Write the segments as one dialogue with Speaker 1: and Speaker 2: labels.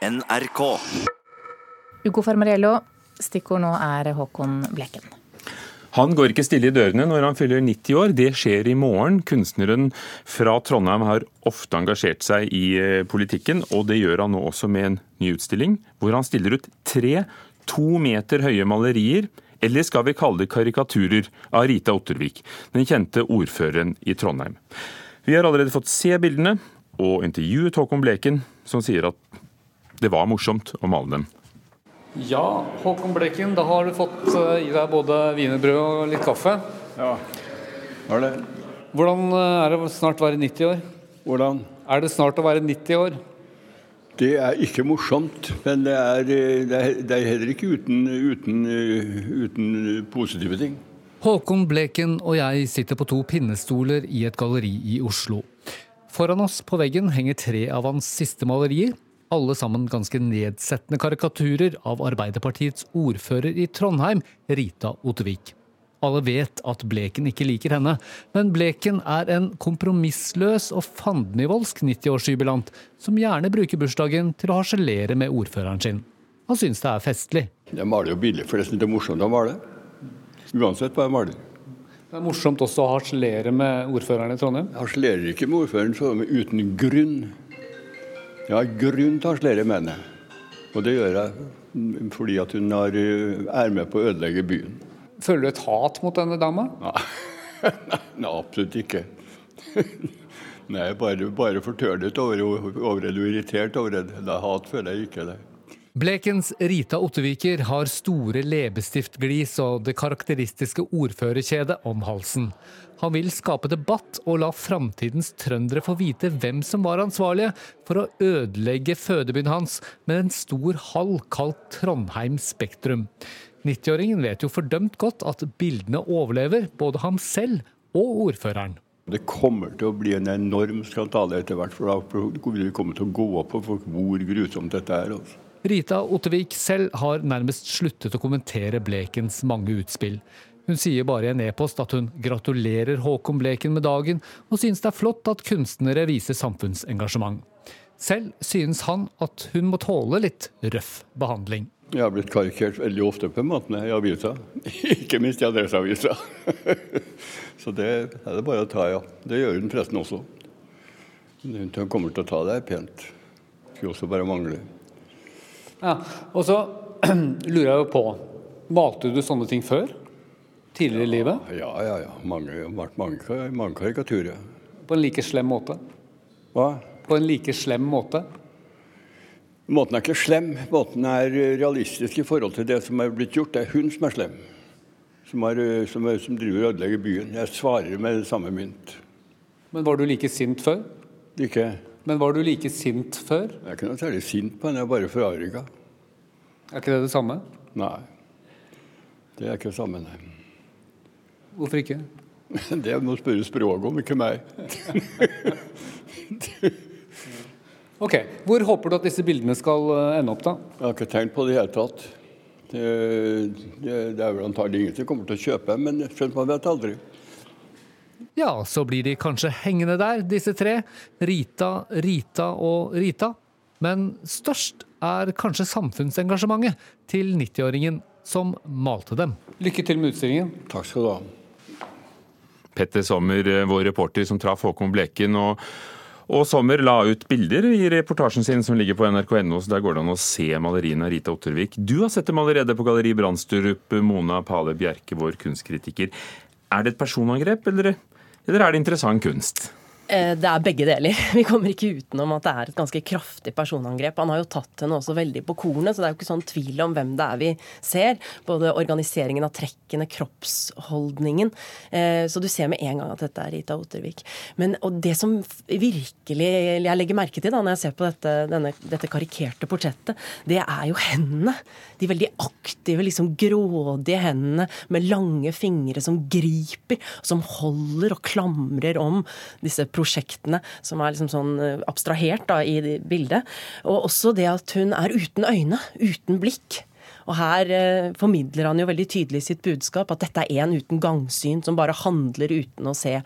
Speaker 1: NRK.
Speaker 2: Ugo Farmariello, stikkord nå er Håkon Bleken.
Speaker 3: Han går ikke stille i dørene når han fyller 90 år. Det skjer i morgen. Kunstneren fra Trondheim har ofte engasjert seg i eh, politikken, og det gjør han nå også med en ny utstilling, hvor han stiller ut tre to meter høye malerier, eller skal vi kalle det karikaturer, av Rita Ottervik, den kjente ordføreren i Trondheim. Vi har allerede fått se bildene, og intervjuet Håkon Bleken, som sier at det var morsomt å male dem.
Speaker 4: Ja, Håkon Bleken, da har du fått eh, i deg både wienerbrød og litt kaffe.
Speaker 5: Ja, var det.
Speaker 4: Hvordan eh, er det snart å være 90 år?
Speaker 5: Hvordan?
Speaker 4: Er det snart å være 90 år?
Speaker 5: Det er ikke morsomt, men det er, eh, det er, det er heller ikke uten, uten, uten positive ting.
Speaker 4: Håkon Bleken og jeg sitter på to pinnestoler i et galleri i Oslo. Foran oss på veggen henger tre av hans siste malerier alle sammen ganske nedsettende karikaturer av Arbeiderpartiets ordfører i Trondheim, Rita Ottervik. Alle vet at Bleken ikke liker henne, men Bleken er en kompromissløs og fandenivoldsk 90-årsjubilant som gjerne bruker bursdagen til å harselere med ordføreren sin. Han syns det er festlig.
Speaker 5: Jeg maler jo billig, for det er morsomt å male. Uansett hva jeg maler.
Speaker 4: Det er morsomt også å harselere med ordføreren i Trondheim?
Speaker 5: Jeg harselerer ikke med ordføreren så uten grunn. Jeg har grunn til å slere med henne. Og det gjør jeg fordi at hun har, er med på å ødelegge byen.
Speaker 4: Føler du et hat mot denne dama?
Speaker 5: Nei, Nei absolutt ikke. Nei, bare, bare fortørnet over, over det, irritert over det. Hat føler jeg ikke det.
Speaker 4: Blekens Rita Otteviker har store leppestiftglis og det karakteristiske ordførerkjedet om halsen. Han vil skape debatt og la framtidens trøndere få vite hvem som var ansvarlige for å ødelegge fødebyen hans med en stor hall kalt Trondheim Spektrum. 90-åringen vet jo fordømt godt at bildene overlever både ham selv og ordføreren.
Speaker 5: Det kommer til å bli en enorm skandale etter hvert, for da vil det til å gå opp for hvor grusomt dette er. Altså.
Speaker 4: Rita Ottervik selv har nærmest sluttet å kommentere Blekens mange utspill. Hun sier bare i en e-post at hun gratulerer Håkon Bleken med dagen, og synes det er flott at kunstnere viser samfunnsengasjement. Selv synes han at hun må tåle litt røff behandling.
Speaker 5: Jeg har blitt karikert veldig ofte på matene i avisa, ikke minst i Adresseavisa. Så det er det bare å ta, ja. Det gjør hun forresten også. Hun kommer til å ta det pent. Skulle også bare mangle.
Speaker 4: Ja, Og så lurer jeg jo på, malte du sånne ting før? tidligere i livet?
Speaker 5: Ja, ja. ja. Mange, mange, mange karikaturer.
Speaker 4: På en like slem måte?
Speaker 5: Hva?
Speaker 4: På en like slem måte?
Speaker 5: Måten er ikke slem. Måten er realistisk i forhold til det som er blitt gjort. Det er hun som er slem. Som, er, som, er, som driver og ødelegger byen. Jeg svarer med samme mynt.
Speaker 4: Men var du like sint før?
Speaker 5: Ikke.
Speaker 4: Men var du like sint før?
Speaker 5: Jeg er ikke noe særlig sint på henne, jeg er bare forarga.
Speaker 4: Er ikke det det samme?
Speaker 5: Nei. Det er ikke det samme, nei.
Speaker 4: Hvorfor ikke?
Speaker 5: Det må spørre språket om, ikke meg.
Speaker 4: ok, Hvor håper du at disse bildene skal eh, ende opp, da?
Speaker 5: Jeg har ikke tenkt på det i det hele tatt. Det, det, det, er vel antagelig ingen som kommer til å kjøpe, men man vet aldri.
Speaker 4: Ja, så blir de kanskje hengende der, disse tre. Rita, Rita og Rita. Men størst er kanskje samfunnsengasjementet til 90-åringen som malte dem. Lykke til med utstillingen.
Speaker 5: Takk skal du ha.
Speaker 3: Petter Sommer, eh, vår reporter som traff Håkon Bleken. og og Sommer la ut bilder i reportasjen sin som ligger på nrk.no, så der går det an å se maleriene av Rita Ottervik. Du har sett dem allerede på Galleri Brandstrup, Mona Pale Bjerke, vår kunstkritiker. Er det et personangrep, eller, eller er det interessant kunst?
Speaker 6: Eh, det er begge deler. Vi kommer ikke utenom at det er et ganske kraftig personangrep. Han har jo tatt henne også veldig på kornet, så det er jo ikke sånn tvil om hvem det er vi ser. Både organiseringen av trekkene, kroppsholdningen. Eh, så du ser med en gang at dette er Rita Ottervik. Men og det som virkelig jeg legger merke til da når jeg ser på dette, denne, dette karikerte portrettet, det er jo hendene. De veldig aktive, liksom grådige hendene med lange fingre som griper, som holder og klamrer om disse prosjektene prosjektene som er liksom sånn eh, abstrahert da, i bildet. Og også det at hun er uten øyne, uten blikk. Og her eh, formidler han jo veldig tydelig sitt budskap, at dette er en uten gangsyn som bare handler uten å se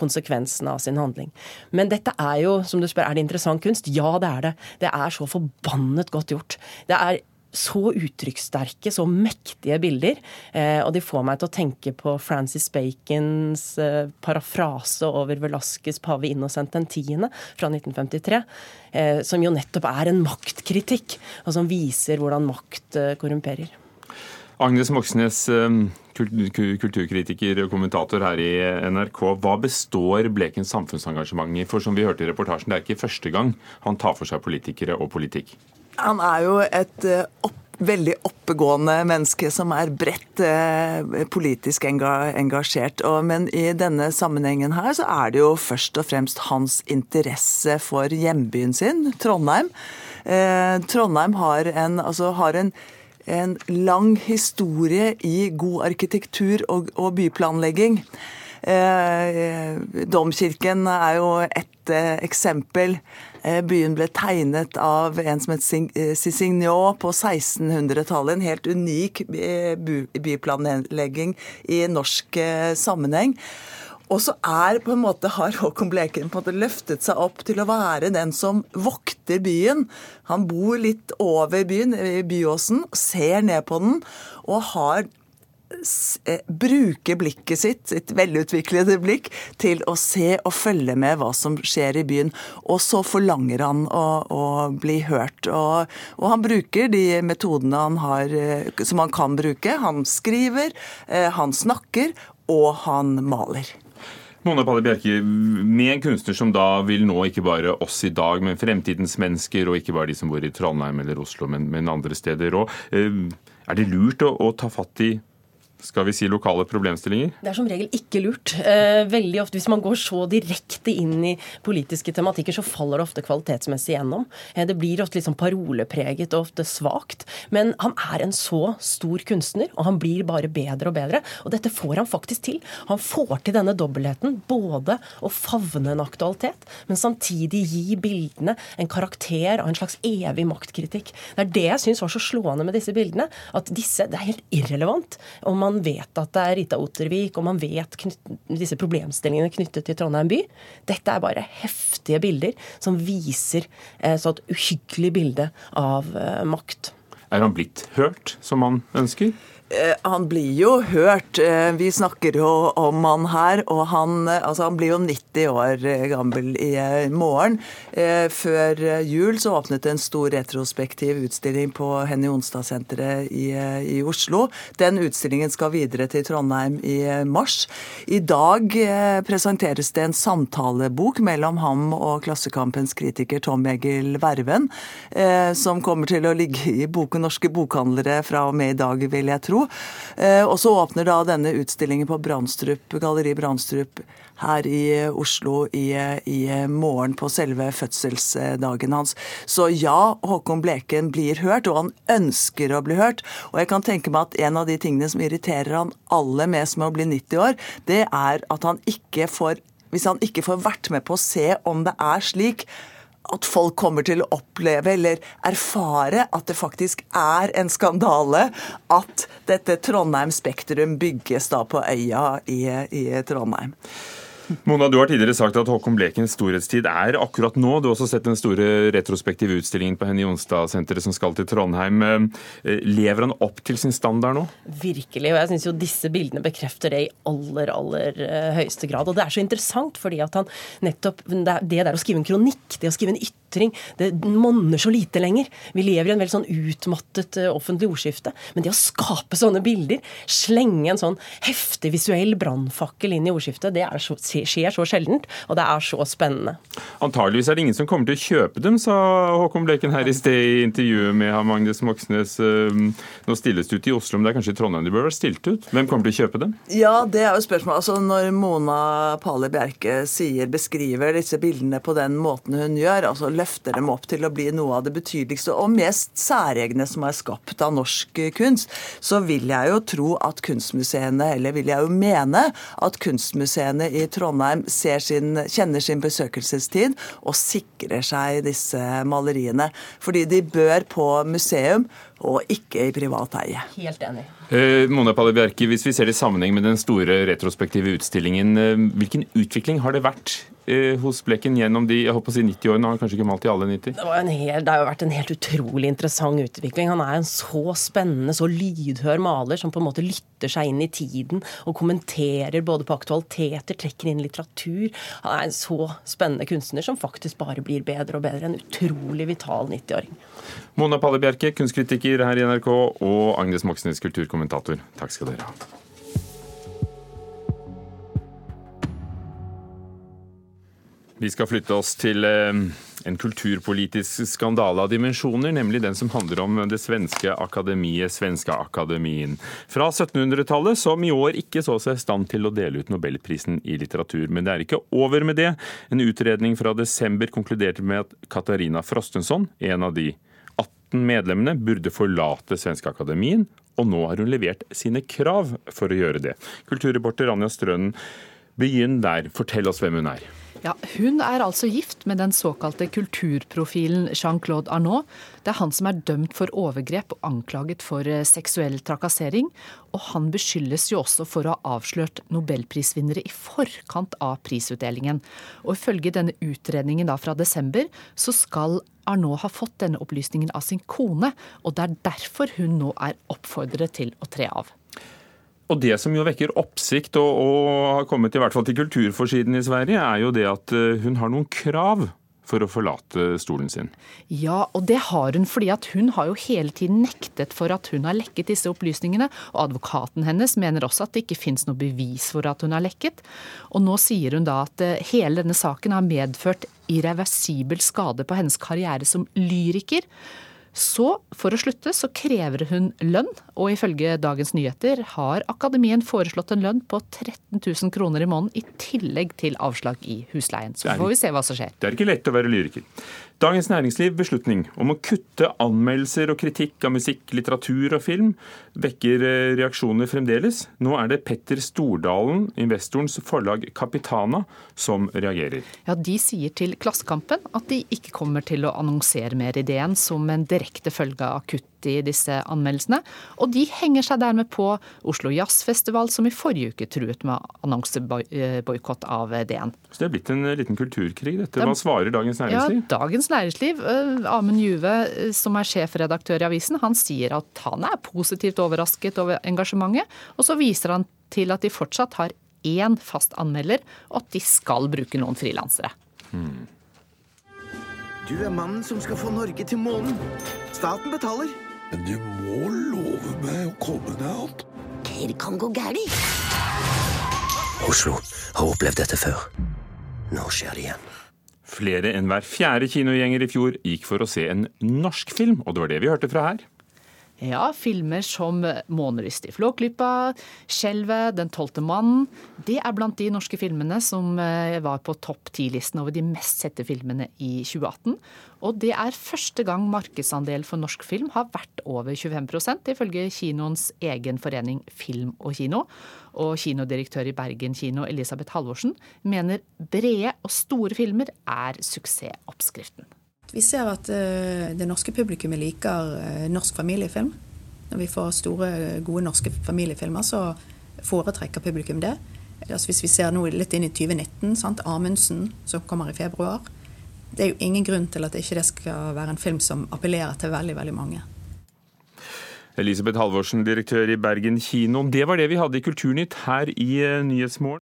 Speaker 6: konsekvensene av sin handling. Men dette er jo, som du spør, er det interessant kunst? Ja, det er det. Det er så forbannet godt gjort. Det er så uttrykkssterke, så mektige bilder. Eh, og de får meg til å tenke på Francis Bacons eh, parafrase over Velasquez' pave Innocent den 10. fra 1953. Eh, som jo nettopp er en maktkritikk, og som viser hvordan makt eh, korrumperer.
Speaker 3: Agnes Moxnes, eh, kulturkritiker og kommentator her i NRK. Hva består Blekens samfunnsengasjement i? For som vi hørte i reportasjen, det er ikke første gang han tar for seg politikere og politikk.
Speaker 1: Han er jo et eh, opp, veldig oppegående menneske som er bredt eh, politisk engasjert. Og, men i denne sammenhengen her så er det jo først og fremst hans interesse for hjembyen sin, Trondheim. Eh, Trondheim har en, altså har en en lang historie i god arkitektur og, og byplanlegging. Eh, domkirken er jo et eh, eksempel. Eh, byen ble tegnet av en som het Cicignon på 1600-tallet. En helt unik byplanlegging i norsk sammenheng. Og så er på en måte, har Håkon Bleken på en måte løftet seg opp til å være den som vokter byen. Han bor litt over byen, i Byåsen, ser ned på den og har Eh, bruke blikket sitt, sitt velutviklede blikk, til å se og følge med hva som skjer i byen. Og så forlanger han å, å bli hørt. Og, og, han bruker de metodene han har, eh, som han kan bruke. Han skriver, eh, han snakker, og han maler.
Speaker 3: Mona Palle Bjerke, med en kunstner som da vil nå ikke bare oss i dag, men fremtidens mennesker, og ikke bare de som bor i Trondheim eller Oslo, men, men andre steder òg. Er det lurt å, å ta fatt i skal vi si, lokale problemstillinger?
Speaker 6: Det er som regel ikke lurt. Eh, veldig ofte, Hvis man går så direkte inn i politiske tematikker, så faller det ofte kvalitetsmessig gjennom. Eh, det blir ofte litt sånn parolepreget og ofte svakt. Men han er en så stor kunstner, og han blir bare bedre og bedre. Og dette får han faktisk til. Han får til denne dobbeltheten. Både å favne en aktualitet, men samtidig gi bildene en karakter av en slags evig maktkritikk. Det er det jeg syns var så slående med disse bildene. At disse, det er helt irrelevant om man man vet at det er Rita Ottervik, og man vet disse problemstillingene knyttet til Trondheim by. Dette er bare heftige bilder som viser eh, sånt et uhyggelig bilde av eh, makt.
Speaker 3: Er han blitt hørt, som han ønsker?
Speaker 1: Eh, han blir jo hørt. Eh, vi snakker jo om han her, og han, eh, altså han blir jo 90 år gammel i morgen. Før jul så åpnet en stor retrospektiv utstilling på Henny-Onsdag-senteret i, i, Oslo. Den utstillingen skal videre til Trondheim i mars. I dag presenteres det en samtalebok mellom ham og Klassekampens kritiker Tom Egil Verven, som kommer til å ligge i boken Norske bokhandlere fra og med i dag, vil jeg tro. Eh, og så åpner da denne utstillingen på Brandstrup, Galleri Brandstrup her i Oslo i, i, morgen på selve fødselsdagen hans. Så ja, Håkon Bleken blir hørt, og han ønsker å bli hørt. Og jeg kan tenke meg at en av de tingene som irriterer han aller mest med å bli 90 år, det er at han ikke får hvis han ikke får vært med på å se om det er slik at folk kommer til å oppleve eller erfare at det faktisk er en skandale at dette Trondheim Spektrum bygges da på øya i, i Trondheim.
Speaker 3: Mona, du har tidligere sagt at Håkon Blekens storhetstid er akkurat nå. Du har også sett den store retrospektive utstillingen på Henny Jonstad-senteret som skal til Trondheim. Eh, lever han opp til sin standard nå?
Speaker 6: Virkelig, og jeg syns jo disse bildene bekrefter det i aller, aller eh, høyeste grad. Og det er så interessant fordi at han nettopp Det der å skrive en kronikk, det å skrive en ytring, det monner så lite lenger. Vi lever i en veldig sånn utmattet eh, offentlig ordskifte. Men det å skape sånne bilder, slenge en sånn heftig visuell brannfakkel inn i ordskiftet, det er så skjer så sjeldent, og det er så spennende.
Speaker 3: Antageligvis er det ingen som kommer til å kjøpe dem, sa Håkon Bleken her i sted i intervjuet med Magnus Moxnes. Ehm, nå stilles det ut i Oslo, men det er kanskje i Trondheim de bør være stilt ut? Hvem kommer til å kjøpe dem?
Speaker 1: Ja, det er jo spørsmålet. Altså, når Mona Pale Bjerke sier, beskriver disse bildene på den måten hun gjør, altså løfter dem opp til å bli noe av det betydeligste og mest særegne som er skapt av norsk kunst, så vil jeg jo tro at kunstmuseene, eller vil jeg jo mene at kunstmuseene i Trondheim sin, kjenner sin besøkelsestid og sikrer seg disse maleriene. Fordi de bør på museum og ikke i privat eie.
Speaker 6: Helt enig.
Speaker 3: Eh, Mona Palle Bjerke, hvis vi ser det i sammenheng med den store retrospektive utstillingen, eh, hvilken utvikling har det vært hos Blekken gjennom de jeg håper å si 90-årene? Han har kanskje ikke malt i alle 90?
Speaker 6: Det, hel, det, har jo vært en helt utrolig interessant utvikling. Han er en så spennende, så lydhør maler som på en måte lytter seg inn i tiden og kommenterer både på aktualiteter, trekker inn litteratur. Han er en så spennende kunstner som faktisk bare blir bedre og bedre. En utrolig vital 90-åring.
Speaker 3: Mona Palle Bjerke, kunstkritiker her i NRK, og Agnes Moxnes, kulturkommentator. Takk skal dere ha. Vi skal flytte oss til eh, en kulturpolitisk skandale av dimensjoner, nemlig den som handler om det svenske akademiet, Svenska Akademien. Fra 1700-tallet, som i år ikke så seg i stand til å dele ut nobelprisen i litteratur. Men det er ikke over med det. En utredning fra desember konkluderte med at Katarina Frostenson, en av de 18 medlemmene, burde forlate Svenska Akademien, og nå har hun levert sine krav for å gjøre det. Kulturreporter Anja Strønen, begynn der. Fortell oss hvem hun er.
Speaker 7: Ja, Hun er altså gift med den såkalte kulturprofilen Jean-Claude Arnault. Det er han som er dømt for overgrep og anklaget for eh, seksuell trakassering. Og han beskyldes jo også for å ha avslørt nobelprisvinnere i forkant av prisutdelingen. Og ifølge denne utredningen da fra desember, så skal Arnault ha fått denne opplysningen av sin kone, og det er derfor hun nå er oppfordret til å tre av.
Speaker 3: Og Det som jo vekker oppsikt og, og, har kommet i hvert fall til kulturforsiden i Sverige, er jo det at eh, hun har noen krav for å forlate stolen sin.
Speaker 7: Ja, og det har hun fordi at hun har jo hele tiden nektet for at hun har lekket disse opplysningene. Og advokaten hennes mener også at det ikke fins noe bevis for at hun har lekket. Og nå sier hun da at eh, hele denne saken har medført irreversibel skade på hennes karriere som lyriker. Så for å slutte så krever hun lønn, og ifølge Dagens Nyheter har akademien foreslått en lønn på 13 000 kroner i måneden i tillegg til avslag i husleien. Så får vi se hva som skjer.
Speaker 3: Det er ikke lett å være lyriker. Dagens Næringsliv beslutning om å kutte anmeldelser og kritikk av musikk, litteratur og film vekker eh, reaksjoner fremdeles. Nå er det Petter Stordalen, investorens forlag Capitana, som reagerer.
Speaker 7: Ja, De sier til Klassekampen at de ikke kommer til å annonsere mer ideen som en direkte følge av kutt i disse anmeldelsene. Og de henger seg dermed på Oslo Jazzfestival, som i forrige uke truet med annonseboikott av DN.
Speaker 3: Så det er blitt en liten kulturkrig, dette. Hva svarer Dagens Næringsliv?
Speaker 7: Ja, Dagens Næringsliv, eh, Amund Juve, eh, som er sjefredaktør i avisen, han sier at han er positivt overrasket over engasjementet. Og så viser han til at de fortsatt har én fast anmelder, og at de skal bruke noen frilansere. Hmm.
Speaker 8: Du er mannen som skal få Norge til månen. Staten betaler.
Speaker 9: Men du må love meg å komme deg opp.
Speaker 10: Det kan gå galt. Oslo har opplevd dette før. Nå skjer det igjen.
Speaker 3: Flere enn hver fjerde kinogjenger i fjor gikk for å se en norsk film, og det var det vi hørte fra her.
Speaker 7: Ja, filmer som 'Månerist i Flåklypa', 'Skjelvet', 'Den tolvte mannen'. Det er blant de norske filmene som eh, var på topp ti-listen over de mest sette filmene i 2018. Og det er første gang markedsandel for norsk film har vært over 25% ifølge kinoens egen forening Film og Kino. Og kinodirektør i Bergen kino, Elisabeth Halvorsen, mener brede og store filmer er suksessoppskriften.
Speaker 11: Vi ser at uh, det norske publikummet liker uh, norsk familiefilm. Når vi får store, gode norske familiefilmer, så foretrekker publikum det. Altså hvis vi ser nå litt inn i 2019, sant? Amundsen, som kommer i februar. Det er jo ingen grunn til at ikke det skal være en film som appellerer til veldig, veldig mange.
Speaker 3: Elisabeth Halvorsen, direktør i Bergen kino. Det var det vi hadde i Kulturnytt her i eh, Nyhetsmorgen.